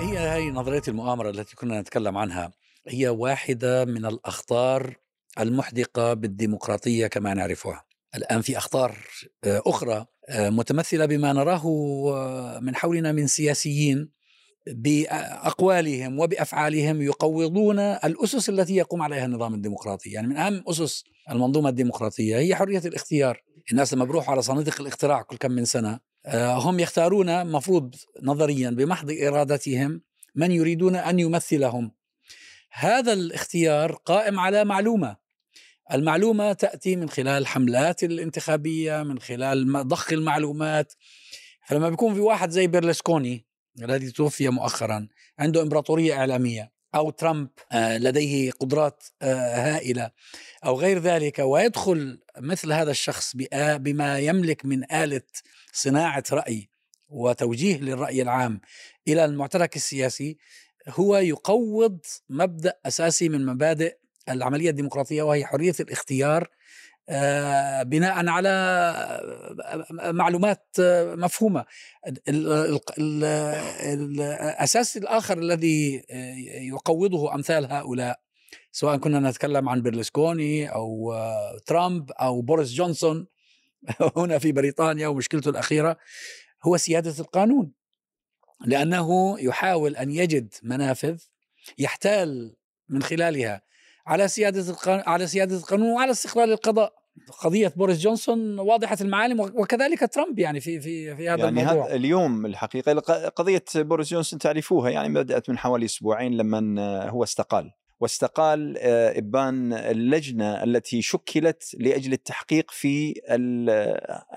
هي هي نظرية المؤامرة التي كنا نتكلم عنها. هي واحدة من الأخطار المحدقة بالديمقراطية كما نعرفها. الآن في أخطار آه، أخرى آه، متمثلة بما نراه آه، من حولنا من سياسيين بأقوالهم وبأفعالهم يقوضون الأسس التي يقوم عليها النظام الديمقراطي، يعني من أهم أسس المنظومة الديمقراطية هي حرية الاختيار، الناس لما بروحوا على صناديق الاقتراع كل كم من سنة هم يختارون مفروض نظريا بمحض إرادتهم من يريدون أن يمثلهم. هذا الاختيار قائم على معلومة المعلومة تأتي من خلال الحملات الانتخابية من خلال ضخ المعلومات فلما بيكون في واحد زي بيرلسكوني الذي توفي مؤخرا عنده إمبراطورية إعلامية أو ترامب آه، لديه قدرات آه، هائلة أو غير ذلك ويدخل مثل هذا الشخص بما يملك من آلة صناعة رأي وتوجيه للرأي العام إلى المعترك السياسي هو يقوض مبدأ أساسي من مبادئ العملية الديمقراطية وهي حرية الاختيار آه، بناء على معلومات مفهومة. الأساس الآخر الذي يقوضه أمثال هؤلاء سواء كنا نتكلم عن برلسكوني أو ترامب أو بوريس جونسون هنا في بريطانيا ومشكلته الأخيرة هو سيادة القانون. لأنه يحاول أن يجد منافذ يحتال من خلالها على سيادة القانون على سيادة القانون وعلى استقلال القضاء. قضية بوريس جونسون واضحة المعالم وكذلك ترامب يعني في في في هذا يعني الموضوع هذا اليوم الحقيقة قضية بوريس جونسون تعرفوها يعني بدأت من حوالي أسبوعين لما هو استقال واستقال آه، إبان اللجنة التي شكلت لأجل التحقيق في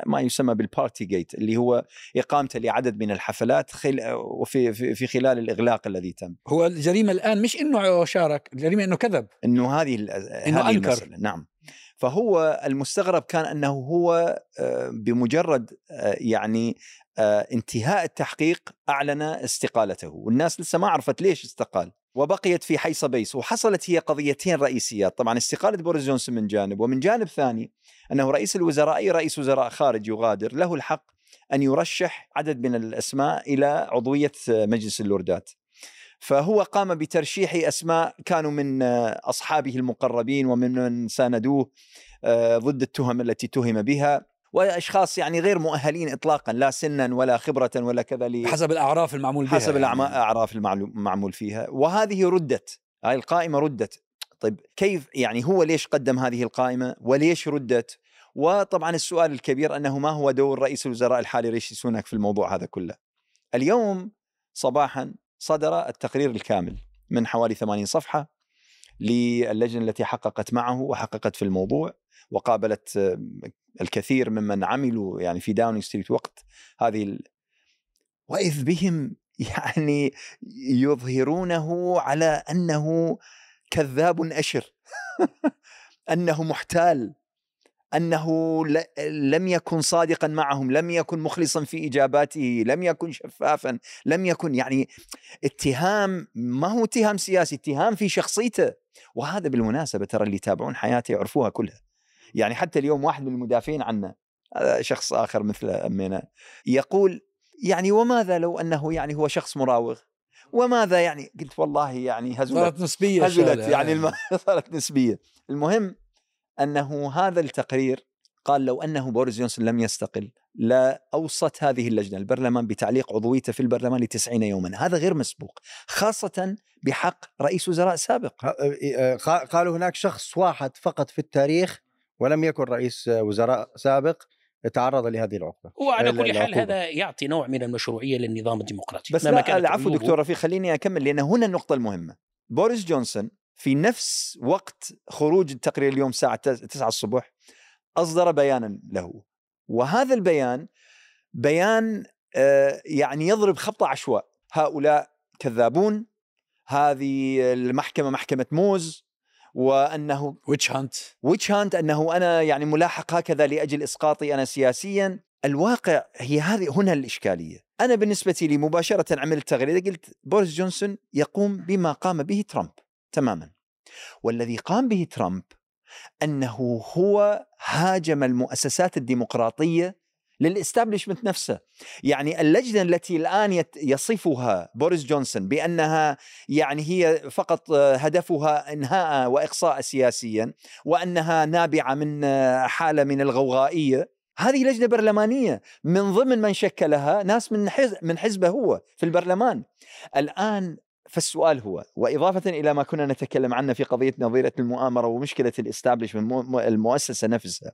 ما يسمى بال Partygate اللي هو اقامته لعدد من الحفلات وفي في خلال الإغلاق الذي تم. هو الجريمة الآن مش إنه شارك، الجريمة إنه كذب. إنه هذه إنه هذه أنكر المسألة. نعم. فهو المستغرب كان أنه هو آه، بمجرد آه، يعني انتهاء التحقيق أعلن استقالته والناس لسه ما عرفت ليش استقال وبقيت في حيص بيس وحصلت هي قضيتين رئيسيات طبعا استقالة بوريس جونسون من جانب ومن جانب ثاني أنه رئيس الوزراء أي رئيس وزراء خارج يغادر له الحق أن يرشح عدد من الأسماء إلى عضوية مجلس اللوردات. فهو قام بترشيح أسماء كانوا من أصحابه المقربين ومن ساندوه آه، ضد التهم التي تهم بها. وأشخاص يعني غير مؤهلين اطلاقا لا سنا ولا خبره ولا كذا حسب الأعراف المعمول بها حسب يعني. الاعراف المعمول فيها. وهذه ردت هاي القائمة ردت. طيب كيف يعني هو ليش قدم هذه القائمة؟ وليش ردت؟ وطبعا السؤال الكبير أنه ما هو دور رئيس الوزراء الحالي ريشي سوناك في الموضوع هذا كله؟ اليوم صباحا صدر التقرير الكامل من حوالي 80 صفحة للجنة التي حققت معه وحققت في الموضوع وقابلت الكثير ممن عملوا يعني في داونينج ستريت وقت هذه ال... وإذ بهم يعني يظهرونه على أنه كذاب أشر أنه محتال. أنه لم يكن صادقا معهم لم يكن مخلصا في إجاباته لم يكن شفافا لم يكن يعني اتهام ما هو اتهام سياسي اتهام في شخصيته. وهذا بالمناسبة ترى اللي يتابعون حياته يعرفوها كلها. يعني حتى اليوم واحد من المدافعين عنه شخص آخر مثل امنا يقول يعني وماذا لو أنه يعني هو شخص مراوغ؟ وماذا يعني؟ قلت والله يعني هزلت صارت نسبية هزلت يعني الم... صارت نسبية. المهم أنه هذا التقرير قال لو أنه بوريس جونسون لم يستقل لا أوصت هذه اللجنة البرلمان بتعليق عضويته في البرلمان ل 90 يوما، هذا غير مسبوق، خاصة بحق رئيس وزراء سابق. قالوا هناك شخص واحد فقط في التاريخ ولم يكن رئيس وزراء سابق تعرض لهذه العقبة. وعلى كل حال هذا يعطي نوع من المشروعية للنظام الديمقراطي. بس لا العفو دكتور رفيق خليني أكمل لأن هنا النقطة المهمة. بوريس جونسون في نفس وقت خروج التقرير اليوم الساعة 9 الصبح أصدر بيانا له. وهذا البيان بيان آه، يعني يضرب خبطة عشواء هؤلاء كذابون هذه المحكمة محكمة موز وأنه witch hunt witch hunt أنه أنا يعني ملاحق هكذا لأجل إسقاطي أنا سياسيا. الواقع هي هذه هنا الإشكالية. أنا بالنسبة لي مباشرة عملت تغريده قلت بوريس جونسون يقوم بما قام به ترامب. تماما. والذي قام به ترامب أنه هو هاجم المؤسسات الديمقراطية لل establishment نفسه. يعني اللجنة التي الآن يت- يصفها بوريس جونسون بأنها يعني هي فقط هدفها إنهاء وإقصاء سياسيا وأنها نابعة من حالة من الغوغائية هذه لجنة برلمانية. من ضمن من شكلها ناس من حزب من حزبه هو في البرلمان. الآن فالسؤال هو وإضافة إلى ما كنا نتكلم عنه في قضية نظيرة المؤامرة ومشكلة الاستابلشمنت المؤسسة نفسها.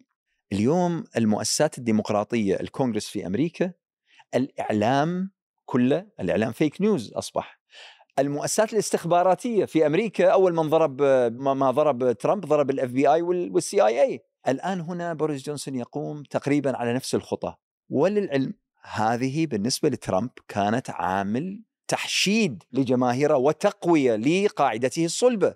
اليوم المؤسسات الديمقراطية الكونغرس في أمريكا الإعلام كله الإعلام fake news أصبح. المؤسسات الاستخباراتية في أمريكا أول من ضرب ما ضرب ترامب ضرب ال FBI وال CIA الآن هنا بوريس جونسون يقوم تقريبا على نفس الخطى. وللعلم هذه بالنسبة لترامب كانت عامل تحشيد لجماهيره وتقوية لقاعدته الصلبة.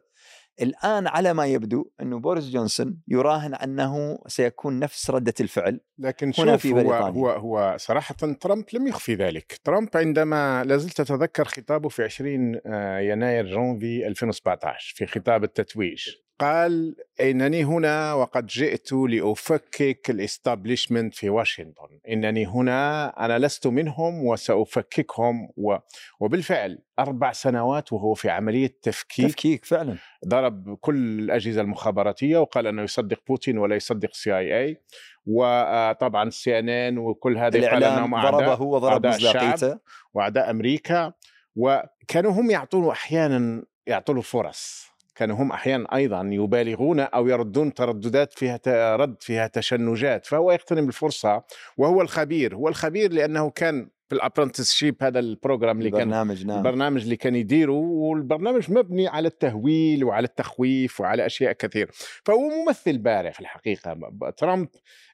الآن على ما يبدو انه بوريس جونسون يراهن أنه سيكون نفس ردة الفعل. لكن هنا شوف في هو, بريطانيا. هو هو صراحة ترامب لم يخفي ذلك. ترامب عندما لازلت أتذكر خطابه في 20 آه، يناير جونفي 2017 في خطاب التتويج. قال إنني هنا وقد جئت لأفكك ال establishment في واشنطن. إنني هنا أنا لست منهم وسأفككهم و... وبالفعل أربع سنوات وهو في عملية تفكيك. تفكيك فعلا. ضرب كل الأجهزة المخابراتية وقال أنه يصدق بوتين ولا يصدق CIA. وطبعا سي إن إن وكل هذه قال أنهم ضربه أعداء الشعب. مصداقيته. وأعداء أمريكا. وكانوا هم يعطونه أحيانا يعطوا له فرص. كانوا هم أحيانا أيضا يبالغون أو يردون ترددات فيها رد فيها تشنجات فهو يغتنم الفرصه وهو الخبير هو الخبير لأنه كان في ال apprenticeship هذا ال program اللي كان البرنامج نعم. البرنامج اللي كان يديره والبرنامج مبني على التهويل وعلى التخويف وعلى أشياء كثير فهو ممثل بارع في الحقيقة ترامب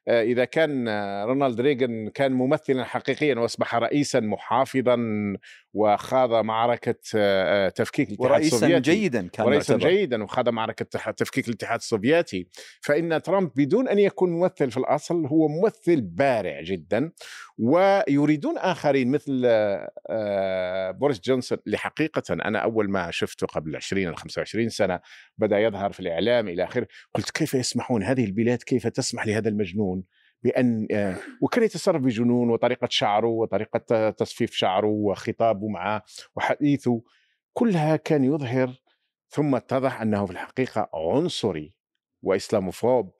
إذا كان آه، رونالد ريغان كان ممثلا حقيقيا وأصبح رئيسا محافظا وخاض معركة آه، آه، تفكيك الاتحاد ورئيسا السوفيتي جيدا كان ورئيسا معتبر. جيدا وخاض معركة تفكيك الاتحاد السوفيتي. فإن ترامب بدون أن يكون ممثل في الأصل هو ممثل بارع جدا ويريدون آخرين مثل آه، آه، بوريس جونسون. اللي حقيقه أنا أول ما شفته قبل 20 أو 25 سنة بدأ يظهر في الإعلام إلى آخره قلت كيف يسمحون؟ هذه البلاد كيف تسمح لهذا المجنون؟ بأن آه، وكان يتصرف بجنون وطريقة شعره وطريقة تصفيف شعره وخطابه معه وحديثه. كلها كان يظهر ثم اتضح أنه في الحقيقة عنصري وإسلاموفوب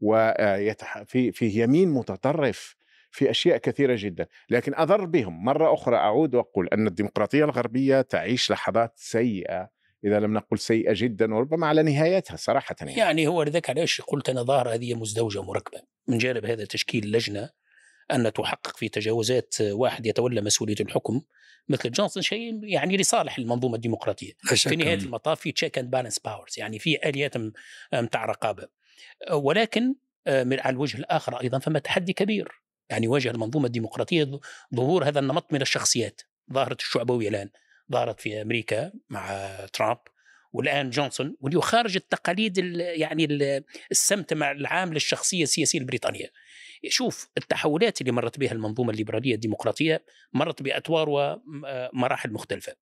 وفي في يمين متطرف في أشياء كثيرة جدا، لكن أضر بهم. مرة أخرى أعود وأقول أن الديمقراطية الغربية تعيش لحظات سيئة إذا لم نقل سيئة جدا وربما على نهايتها صراحة يعني. يعني هو لذلك علاش قلت أنا ظاهره هذه مزدوجة مركبه من جانب هذا تشكيل لجنة أن تحقق في تجاوزات واحد يتولى مسؤولية الحكم مثل جونسون شيء يعني لصالح المنظومة الديمقراطية. في نهاية المطاف في check and balance powers يعني في آليات م- متاع رقابة. ولكن آه، من على الوجه الآخر أيضا فما تحدي كبير. يعني واجه المنظومة الديمقراطية ظهور هذا النمط من الشخصيات. ظهرت الشعبوية الآن. ظهرت في أمريكا مع ترامب والآن جونسون واللي خارج التقاليد ال- يعني ال- السمت مع العام للشخصية السياسية البريطانية. شوف التحولات اللي مرت بها المنظومة الليبرالية الديمقراطية مرت بادوار ومراحل مختلفة.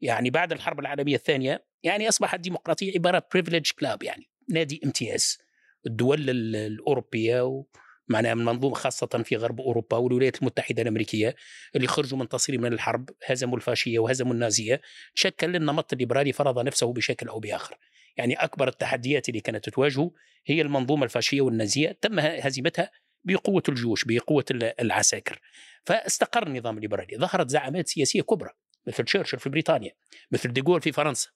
يعني بعد الحرب العالمية الثانية يعني اصبحت الديمقراطية عبارة privilege club يعني نادي امتياز. الدول ال- الأوروبية معناها من منظومة خاصة في غرب أوروبا والولايات المتحدة الأمريكية اللي خرجوا منتصرين من الحرب هزموا الفاشية وهزموا النازية شكل النمط الليبرالي فرض نفسه بشكل أو بآخر. يعني أكبر التحديات اللي كانت تواجهه هي المنظومة الفاشية والنازية تم هزيمتها بقوة الجيوش بقوة ال- العساكر. فاستقر النظام الليبرالي، ظهرت زعامات سياسية كبرى مثل تشرشل في بريطانيا، مثل ديغول في فرنسا.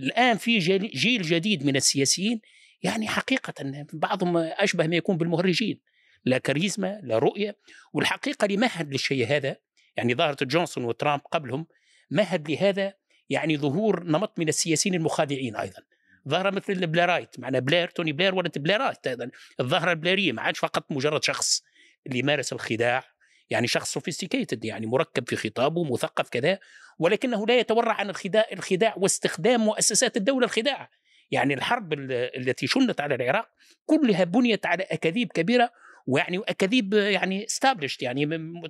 الآن في جيل جديد من السياسيين يعني حقيقة بعضهم أشبه ما يكون بالمهرجين. لا كاريزما لا رؤية والحقيقة اللي مهد للشيء هذا يعني ظاهرة جونسون وترامب قبلهم مهد لهذا يعني ظهور نمط من السياسيين المخادعين أيضا. ظاهرة مثل Blairite معنا بلير توني بلير ولد Blairite أيضا. الظاهرة البليرية ما عادش فقط مجرد شخص اللي مارس الخداع يعني شخص sophisticated يعني مركب في خطابه مثقف كذا ولكنه لا يتورع عن الخداع الخداع واستخدام مؤسسات الدولة الخداع. يعني الحرب ال- التي شنت على العراق كلها بنيت على أكاذيب كبيرة ويعني اكاذيب يعني استابلشت يعني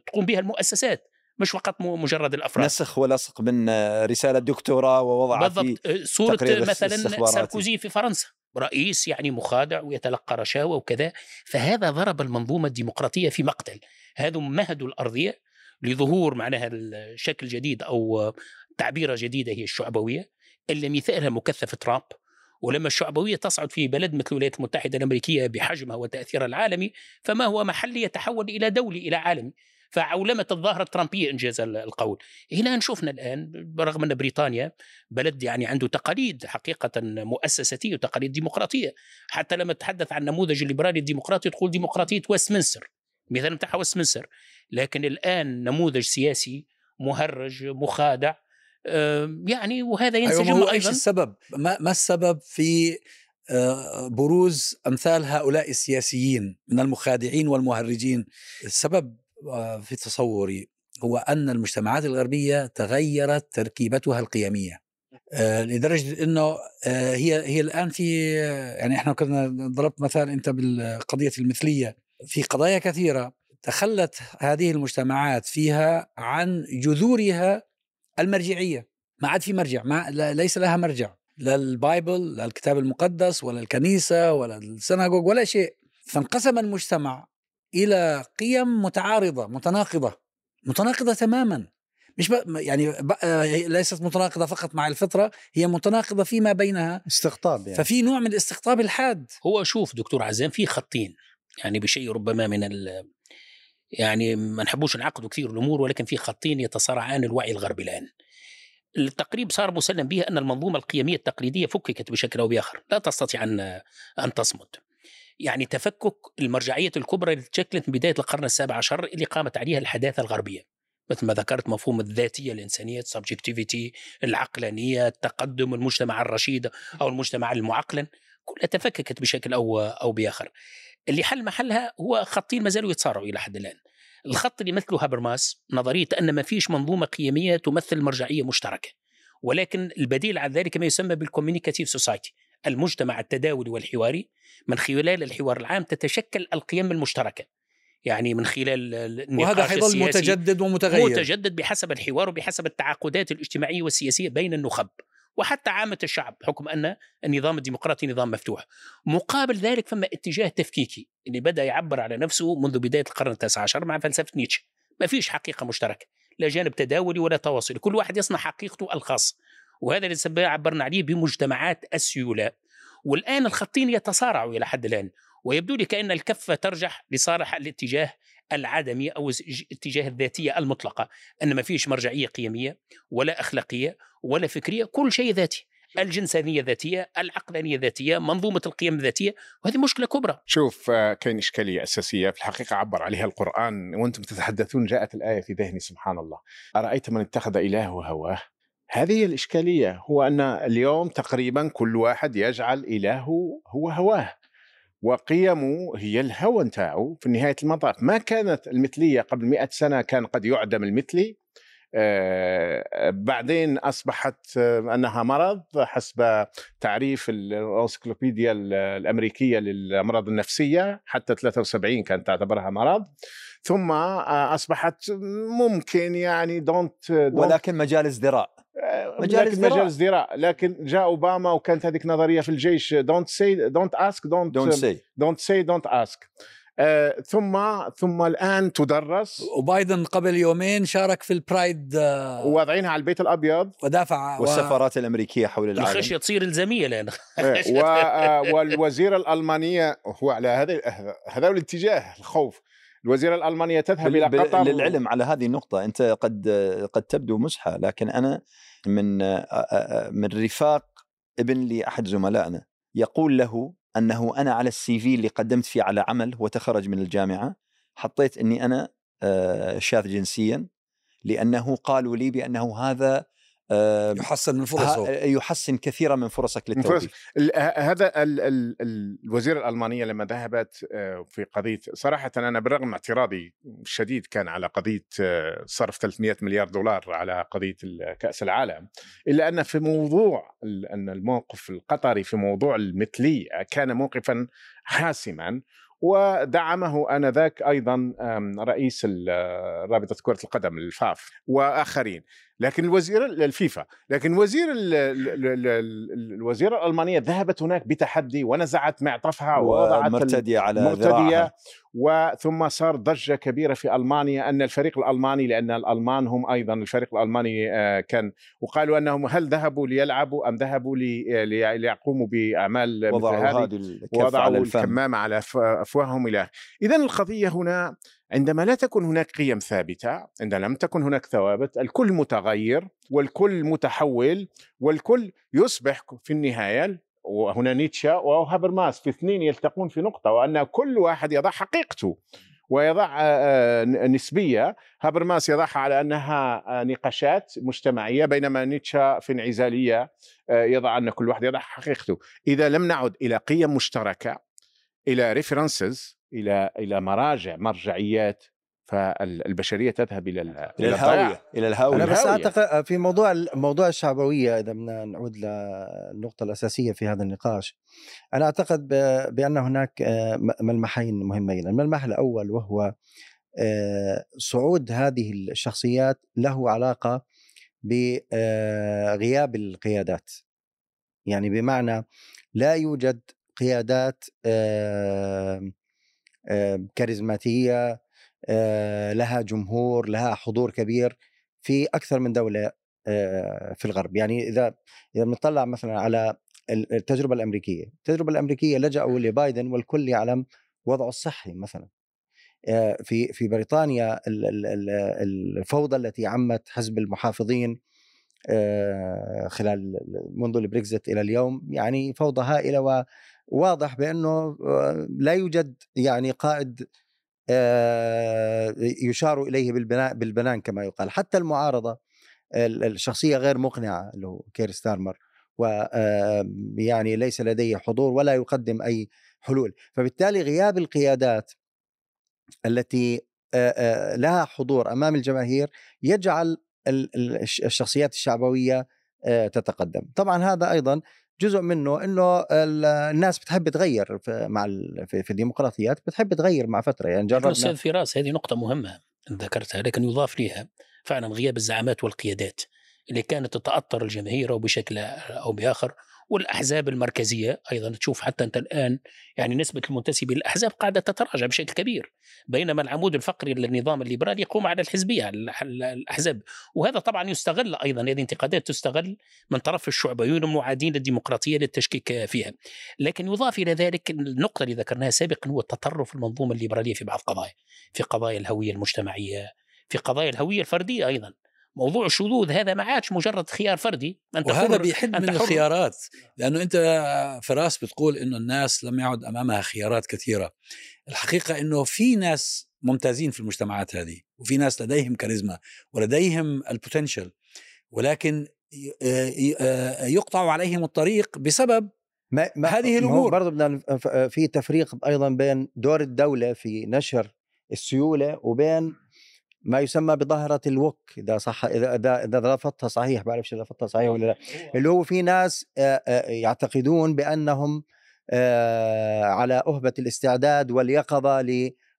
تقوم بها المؤسسات مش فقط مجرد الأفراد. نسخ ولصق من رسالة دكتوراه ووضعها في بالضبط. صورة تقرير مثلا. ساركوزي في فرنسا رئيس يعني مخادع ويتلقى رشاوى وكذا. فهذا ضرب المنظومة الديمقراطية في مقتل. هذا مهدوا الأرضية لظهور معناها الشكل جديد أو تعبيرة جديدة هي الشعبوية اللي مثالها مكثف ترامب. ولما الشعبوية تصعد في بلد مثل الولايات المتحدة الأمريكية بحجمها وتأثيرها العالمي فما هو محلي يتحول إلى دولي إلى عالمي. فعولمة الظاهرة الترامبية إنجاز القول. هنا شفنا الآن برغم أن بريطانيا بلد يعني عنده تقاليد حقيقة مؤسساتية وتقاليد ديمقراطية. حتى لما تتحدث عن نموذج الليبرالي الديمقراطي تقول ديمقراطية ويستمنستر. مثال بتاعها ويستمنستر. لكن الآن نموذج سياسي مهرج مخادع يعني وهذا أيوة ينسجم هو أيضا إيش السبب؟ ما, ما السبب في بروز أمثال هؤلاء السياسيين من المخادعين والمهرجين؟ السبب في تصوري هو أن المجتمعات الغربية تغيرت تركيبتها القيمية لدرجة إنه هي هي الآن في يعني إحنا كنا ضربت مثال أنت بالقضية المثلية في قضايا كثيرة تخلت هذه المجتمعات فيها عن جذورها المرجعية ما عاد في مرجع ما ليس لها مرجع لا البايبل لا الكتاب المقدس ولا الكنيسة ولا السناغوج ولا شيء. فانقسم المجتمع إلى قيم متعارضة متناقضة متناقضة تماما. مش ب... يعني ب... ليست متناقضة فقط مع الفطرة هي متناقضة فيما بينها. استقطاب يعني. ففي نوع من الاستقطاب الحاد. هو شوف دكتور عزام في خطين يعني بشيء ربما من ال يعني ما نحبوش نعقدوا كثير الأمور ولكن في خطين يتصارعان الوعي الغربي الآن التقريب صار مسلم به أن المنظومة القيمية التقليدية فككت بشكل أو بآخر، لا تستطيع أن أن تصمد. يعني تفكك المرجعية الكبرى اللي تشكلت من بداية القرن السابع عشر اللي قامت عليها الحداثة الغربية. مثل ما ذكرت مفهوم الذاتية الإنسانية السبجكتيفيتي العقلانية التقدم المجتمع الرشيد أو المجتمع المعقلا كلها تفككت بشكل أو أو بآخر. اللي حل محلها هو خطين ما زالوا يتصارعوا إلى حد الآن. الخط اللي مثله هابرماس نظرية أن ما فيش منظومة قيمية تمثل مرجعية مشتركة ولكن البديل عن ذلك ما يسمى بال communicative society المجتمع التداولي والحواري من خلال الحوار العام تتشكل القيم المشتركة. يعني من خلال النقاش وهذا حيظل متجدد ومتغير. متجدد بحسب الحوار وبحسب التعاقدات الاجتماعية والسياسية بين النخب. وحتى عامة الشعب بحكم أن النظام الديمقراطي نظام مفتوح. مقابل ذلك فما اتجاه تفكيكي اللي بدأ يعبر على نفسه منذ بداية القرن التاسع عشر مع فلسفة نيتشه. ما فيش حقيقة مشتركة لا جانب تداولي ولا تواصلي. كل واحد يصنع حقيقته الخاصة وهذا اللي عبرنا عليه بمجتمعات السيولة. والآن الخطين يتصارعوا إلى حد الآن ويبدو لي كأن الكفة ترجح لصالح الاتجاه العدمي أو اتجاه الذاتية المطلقة أن ما فيش مرجعية قيمية ولا أخلاقية ولا فكرية كل شيء ذاتي. الجنسانية ذاتية العقلانية ذاتية منظومة القيم ذاتية وهذه مشكلة كبرى. شوف آه، كاين إشكالية أساسية في الحقيقة عبر عليها القرآن وأنتم تتحدثون جاءت الآية في ذهني سبحان الله. أرأيت من اتخذ إلهه هواه؟ هذه الإشكالية هو أن اليوم تقريبا كل واحد يجعل إلهه هو هواه. وقيمه هي الهوى نتاعو في نهاية المطاف. ما كانت المثلية قبل مئة سنة كان قد يعدم المثلي. آه، بعدين أصبحت آه، أنها مرض حسب تعريف الأنسيكلوبيديا الأمريكية للأمراض النفسية حتى 73 كانت تعتبرها مرض. ثم آه، أصبحت ممكن يعني دونت ولكن مجال ازدراء. مجال ازدراء مجال ازدراء لكن جاء أوباما وكانت هذيك نظرية في الجيش دونت سي دونت اسك دونت دونت سي دونت سي دونت اسك ثم ثم الآن تدرس. وبايدن قبل يومين شارك في البرايد آه، واضعينها على البيت الأبيض. ودافع والسفارات الأمريكية حول العالم. الخشية تصير إلزامية لأن إيه، و... آه، والوزيره الألمانية هو على هذا هذا الاتجاه الخوف. الوزيرة الألمانية تذهب إلى قطر للعلم على هذه النقطة. أنت قد قد تبدو مزحة لكن أنا من من رفاق ابن لأحد زملائنا يقول له أنه أنا على السي في اللي قدمت فيه على عمل هو تخرج من الجامعة حطيت إني أنا شاذ جنسيا لأنه قالوا لي بأنه هذا يحسن من فرصه. يحسن كثيرا من فرصك للتوظيف. هذا ال ال الوزيره الألمانية لما ذهبت في قضية صراحة أنا بالرغم اعتراضي الشديد كان على قضية صرف 300 مليار دولار على قضية كأس العالم إلا أن في موضوع أن الموقف القطري في موضوع المثلية كان موقفا حاسما ودعمه آنذاك أيضا آم، رئيس رابطة كرة القدم الفاف وآخرين. لكن الوزير الفيفا لكن وزير ال- ال- ال- ال- الوزيرة الألمانية ذهبت هناك بتحدي ونزعت معطفها ووضعت ومرتدية على مرتدية ذراعها. وثم صار ضجة كبيرة في ألمانيا أن الفريق الألماني لأن الألمان هم أيضا الفريق الألماني آه، كان وقالوا أنهم هل ذهبوا ليلعبوا أم ذهبوا لي- لي- ليقوموا بأعمال مثل وضعوا هذه؟ وضعوا الكمامة على أفواههم إلى إذا القضية هنا عندما لا تكن هناك قيم ثابتة عندما لم تكن هناك ثوابت الكل متغير والكل متحول والكل يصبح في النهاية وهنا نيتشه وهابرماس في اثنين يلتقون في نقطة وأن كل واحد يضع حقيقته ويضع آه، آه، نسبية هابرماس يضعها على أنها آه، نقاشات مجتمعية بينما نيتشه في انعزالية آه، يضع أن كل واحد يضع حقيقته. إذا لم نعد إلى قيم مشتركة إلى ريفرنسز إلى إلى مراجع مرجعيات فالبشرية تذهب إلى ال- إلى الهاوية إلى الهاوية. أنا بس. أعتقد في موضوع موضوع الشعبوية إذا بدنا نعود للنقطة الأساسية في هذا النقاش أنا أعتقد ب- بأن هناك آه، ملمحين مهمين. الملمح الأول وهو آه، صعود هذه الشخصيات له علاقة بغياب القيادات. يعني بمعنى لا يوجد قيادات آه، آه، كاريزماتية آه، لها جمهور لها حضور كبير في أكثر من دولة آه، في الغرب. يعني إذا إذا بنطلع مثلا على ال- التجربة الأمريكية التجربة الأمريكية لجأوا لبايدن والكل يعلم وضعه الصحي مثلا. آه، في في بريطانيا ال- ال- ال- الفوضى التي عمت حزب المحافظين خلال منذ البريكزت إلى اليوم يعني فوضى هائلة وواضح بأنه آه، لا يوجد يعني قائد آه، يشار إليه بالبنان كما يقال. حتى المعارضة ال- الشخصية غير مقنعة اللي هو كير ستارمر و آه، يعني ليس لديه حضور ولا يقدم أي حلول. فبالتالي غياب القيادات التي لها حضور أمام الجماهير يجعل ال- ال- الش- الشخصيات الشعبوية تتقدم. طبعا هذا أيضا جزء منه إنه ال- الناس بتحب تغير في مع ال- في في الديمقراطيات بتحب تغير مع فترة. يعني جربنا أستاذ فراس هذه نقطة مهمة ذكرتها لكن يضاف لها فعلا غياب الزعامات والقيادات اللي كانت تتأطر الجماهير أو بشكل أو بآخر. والأحزاب المركزية أيضا. تشوف حتى أنت الآن يعني نسبة المنتسبين للأحزاب قاعدة تتراجع بشكل كبير بينما العمود الفقري للنظام الليبرالي يقوم على الحزبية على الح- الأحزاب. وهذا طبعا يستغل أيضا هذه انتقادات تستغل من طرف الشعبيون المعادين للديمقراطية للتشكيك فيها. لكن يضاف إلى ذلك النقطة اللي ذكرناها سابقا هو التطرف المنظومة الليبرالية في بعض القضايا في قضايا الهوية المجتمعية في قضايا الهوية الفردية أيضا. موضوع الشذوذ هذا ما عادش مجرد خيار فردي أنت وهذا بيحد أنت من حر. الخيارات لأنه أنت فراس بتقول إنه الناس لم يعد أمامها خيارات كثيرة الحقيقة إنه في ناس ممتازين في المجتمعات هذه وفي ناس لديهم كاريزما ولديهم البوتنشل ولكن ي- ي- يقطع عليهم الطريق بسبب ما ما هذه الأمور. برضه بدنا نف- في تفريق أيضا بين دور الدولة في نشر السيولة وبين ما يسمى بظاهرة الوك إذا صح إذا إذا إذا لفظتها صحيح بعرفش لفظتها صحيح ولا لأ اللي هو في ناس يعتقدون بأنهم على أهبة الاستعداد واليقظة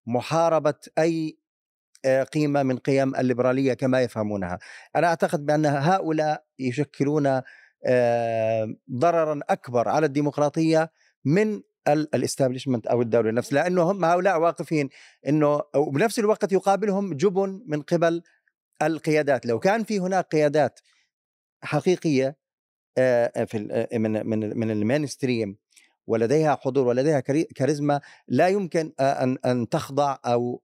لمحاربة أي قيمة من قيم الليبرالية كما يفهمونها. أنا أعتقد بأن هؤلاء يشكلون ضررا أكبر على الديمقراطية من الاستابليشمنت أو الدولة نفسها لأنه هم هؤلاء واقفين إنه وبنفس الوقت يقابلهم جبن من قبل القيادات. لو كان في هناك قيادات حقيقية آه، في آه، من من من ال mainstream ولديها حضور ولديها كاري- كاريزما لا يمكن أن أن تخضع أو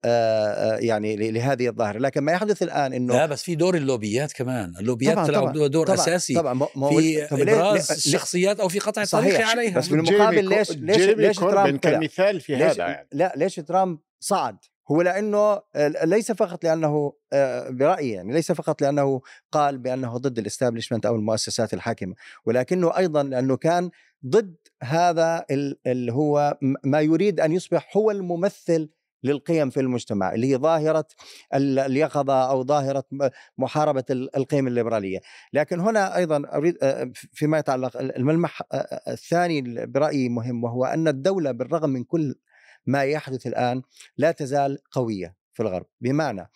يعني ل- لهذه الظاهرة. لكن ما يحدث الآن إنه لا بس في دور اللوبيات كمان. اللوبيات طبعاً، تلعب طبعاً، دور طبعا أساسي طبعا. في إبراز ليه- الشخصيات أو في قطع الطريق صحيح، عليها. بس بالمقابل ليش- ليش- ليش ترامب كان طلع؟ مثال في ليش هذا يعني. لا ليش ترامب صعد؟ هو لأنه ليس فقط لأنه آه، برأيي يعني ليس فقط لأنه قال بأنه ضد الإستابليشمنت أو المؤسسات الحاكمة ولكنه أيضا لأنه كان ضد هذا ال- اللي هو ما يريد أن يصبح هو الممثل للقيم في المجتمع اللي هي ظاهرة ال- اليقظه أو ظاهرة محاربة ال- القيم الليبرالية، لكن هنا أيضا أريد فيما يتعلق الملمح الثاني برأيي مهم وهو أن الدولة بالرغم من كل ما يحدث الآن لا تزال قوية في الغرب. بمعنى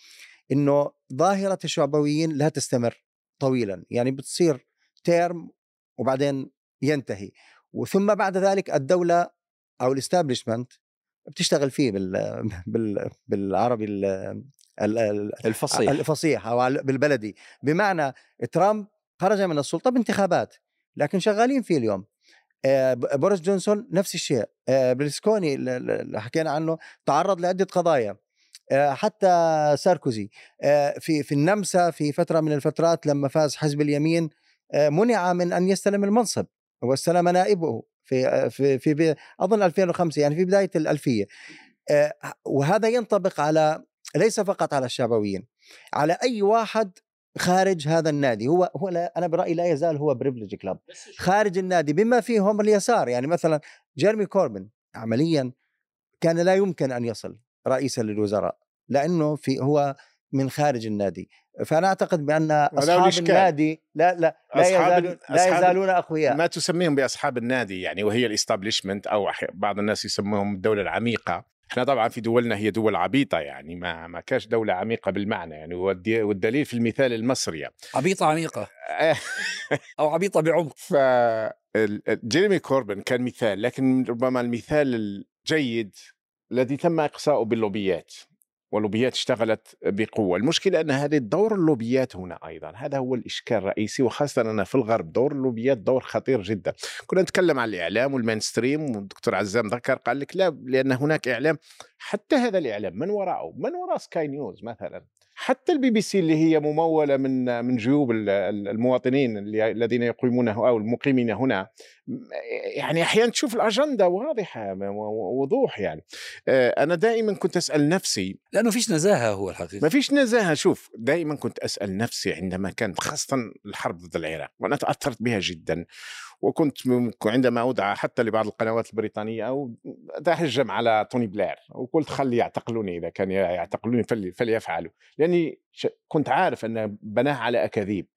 إنه ظاهرة الشعبويين لا تستمر طويلا. يعني بتصير term وبعدين ينتهي. وثم بعد ذلك الدولة أو ال establishment بتشتغل فيه بال بال بالعربي ال ال- الفصيح. الفصيح أو بالبلدي. بمعنى ترامب خرج من السلطة بانتخابات لكن شغالين فيه اليوم. آه، بوريس جونسون نفس الشيء. آه، ال- اللي حكينا عنه تعرض لعدة قضايا. آه، حتى ساركوزي. في في النمسا في فترة من الفترات لما فاز حزب اليمين منع من أن يستلم المنصب. واستلم نائبه في في في في- أظن 2005 يعني في بداية الألفية. آه، وهذا ينطبق على ليس فقط على الشعبويين على أي واحد خارج هذا النادي. هو هو لا أنا برأيي لا يزال هو privilege club خارج النادي بما فيهم اليسار. يعني مثلا جيرمي كوربن عمليا كان لا يمكن أن يصل رئيسا للوزراء لأنه في هو من خارج النادي. فأنا أعتقد بأن أصحاب. النادي لا لا لا, أصحاب- يزالون لا أصحاب- يزالون أقوياء. ما تسميهم بأصحاب النادي يعني وهي ال establishment أو بعض الناس يسموهم الدولة العميقة. إحنا طبعا في دولنا هي دول عبيطة يعني ما ما كاش دولة عميقة بالمعنى يعني والدي- والدليل في المثال المصري. يعني. عبيطة عميقة. أو عبيطة بعمق. ف جيريمي كوربن كان مثال لكن ربما المثال الجيد الذي تم إقصاؤه باللوبيات. واللوبيات اشتغلت بقوة، المشكلة أن هذه دور اللوبيات هنا أيضا، هذا هو الإشكال الرئيسي وخاصه أنا في الغرب دور اللوبيات دور خطير جدا. كنا نتكلم عن الإعلام وال mainstream والدكتور عزام ذكر قال لك لا لأن هناك إعلام. حتى هذا الإعلام من وراءه، من وراء سكاي نيوز مثلا. حتى البي بي سي اللي هي ممولة من من جيوب ال- ال- المواطنين اللي الذين يقيمونه أو المقيمين هنا يعني أحيانا تشوف الأجندة واضحة وضوح يعني. آه، أنا دائما كنت أسأل نفسي لأنه فيش نزاهة هو الحقيقة ما فيش نزاهة. شوف دائما كنت أسأل نفسي عندما كانت خاصة الحرب ضد العراق وأنا تأثرت بها جدا وكنت عندما ادعى حتى لبعض القنوات البريطانية أو اتهجم على توني بلير وقلت خلي يعتقلوني إذا كان يعتقلوني فلي- فليفعلوا. لأني ش- كنت عارف أن بناه على أكاذيب.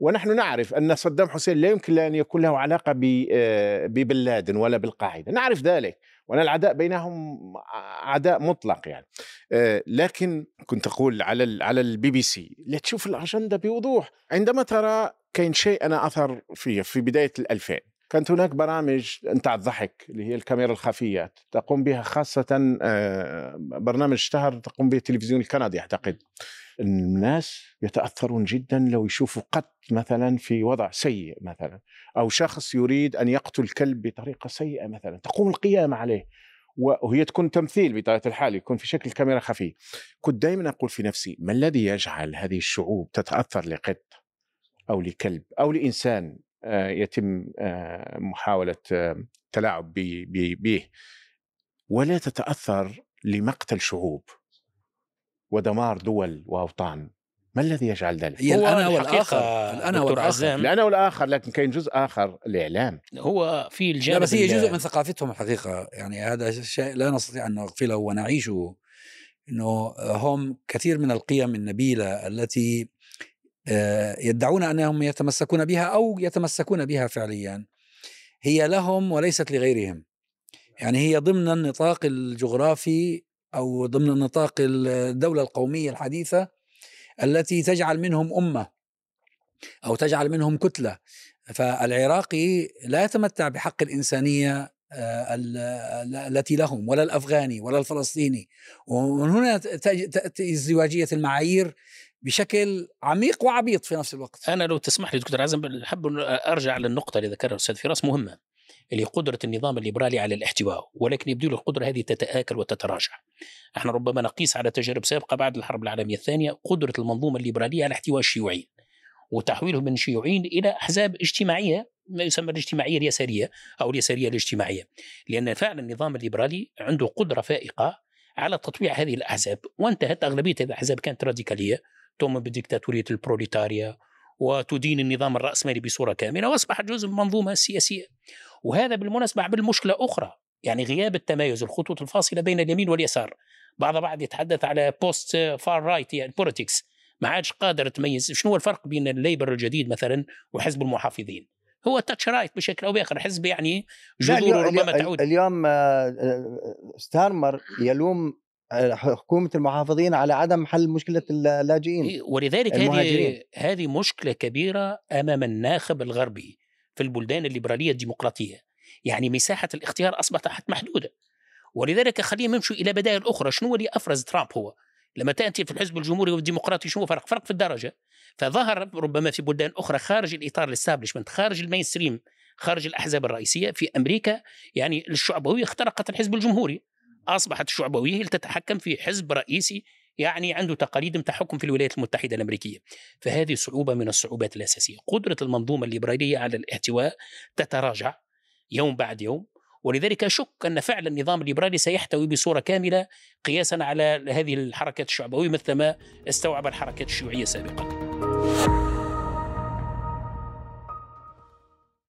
ونحن نعرف أن صدام حسين لا يمكن أن يكون له علاقة ب- آه، ببن لادن ولا بالقاعدة. نعرف ذلك. وان العداء بينهم عداء مطلق يعني. آه، لكن كنت أقول على على البي بي سي لا تشوف الأجندة بوضوح. عندما ترى كاين شيء أنا أثر فيه في بداية الألفين كانت هناك برامج نتاع الضحك اللي هي الكاميرا الخفيه تقوم بها خاصة آه، برنامج اشتهر تقوم به التلفزيون الكندي أعتقد. الناس يتأثرون جدا لو يشوفوا قط مثلا في وضع سيء مثلا أو شخص يريد أن يقتل كلب بطريقة سيئة مثلا تقوم القيامة عليه. وهي تكون تمثيل بطبيعة الحال يكون في شكل كاميرا خفي كنت دائما أقول في نفسي ما الذي يجعل هذه الشعوب تتأثر لقط أو لكلب أو لإنسان آه، يتم آه، محاولة آه، تلاعب به ولا تتأثر لمقتل شعوب. ودمار دول وأوطان. ما الذي يجعل ذلك؟ هي هو الأنا الحقيقة والآخر الأنا دكتور والآخر. عزام. الأنا والآخر لكن كاين جزء آخر الإعلام. هو في لا الجانب بس هي جزء من ثقافتهم الحقيقة. يعني هذا شيء لا نستطيع أن نغفله ونعيشه. إنه هم كثير من القيم النبيلة التي آه، يدعون أنهم يتمسكون بها أو يتمسكون بها فعليا هي لهم وليست لغيرهم. يعني هي ضمن النطاق الجغرافي أو ضمن النطاق الدولة القومية الحديثة التي تجعل منهم أمة أو تجعل منهم كتلة. فالعراقي لا يتمتع بحق الإنسانية آه، ال- ال- التي لهم ولا الأفغاني ولا الفلسطيني. ومن هنا تأتي ازدواجية المعايير بشكل عميق وعبيط في نفس الوقت. أنا لو تسمح لي دكتور عزم حاب أرجع للنقطة اللي ذكرها الأستاذ فراس مهمة. اللي قدرة النظام الليبرالي على الاحتواء ولكن يبدو له القدرة هذه تتآكل وتتراجع. إحنا ربما نقيس على تجارب سابقة بعد الحرب العالمية الثانية قدرة المنظومة الليبرالية على احتواء الشيوعيين وتحويلهم من شيوعيين إلى أحزاب اجتماعية ما يسمى الاجتماعية اليسارية أو اليسارية الاجتماعية. لأن فعلا النظام الليبرالي عنده قدرة فائقة على تطويع هذه الأحزاب وانتهت أغلبية هذه الأحزاب كانت راديكالية تؤمن بديكتاتوريه البروليتاريا وتدين النظام الرأسمالي بصورة كاملة وأصبحت جزء من المنظومة السياسية وهذا بالمناسبة عمل مشكلة أخرى يعني غياب التمايز الخطوط الفاصلة بين اليمين واليسار. بعض بعض يتحدث على post far right يعني politics ما عادش قادر تميز. شنو هو الفرق بين ال Labour الجديد مثلا وحزب المحافظين؟ هو Thatcherite بشكل أو بآخر. حزب يعني جذوره ربما تعود. اليوم آه، آه، ستارمر يلوم آه، حكومة المحافظين على عدم حل مشكلة اللاجئين إيه، ولذلك هذه. هذه مشكلة كبيرة أمام الناخب الغربي. في البلدان الليبرالية الديمقراطية. يعني مساحة الاختيار أصبحت محدودة. ولذلك خليهم يمشوا إلى بدائل أخرى. شنو اللي أفرز ترامب هو؟ لما تأتي في الحزب الجمهوري والديمقراطي شنو فرق فرق في الدرجة. فظهر ربما في بلدان أخرى خارج الإطار ال establishment خارج ال mainstream خارج الأحزاب الرئيسية في أمريكا. يعني الشعبوية اخترقت الحزب الجمهوري. أصبحت الشعبوية تتحكم في حزب رئيسي يعني عنده تقاليد متاع حكم في الولايات المتحدة الأمريكية. فهذه صعوبة من الصعوبات الأساسية. قدرة المنظومة الليبرالية على الاحتواء تتراجع يوم بعد يوم ولذلك اشك أن فعلا النظام الليبرالي سيحتوي بصورة كاملة قياسا على هذه الحركات الشعبوية مثل ما استوعب الحركات الشيوعية سابقا.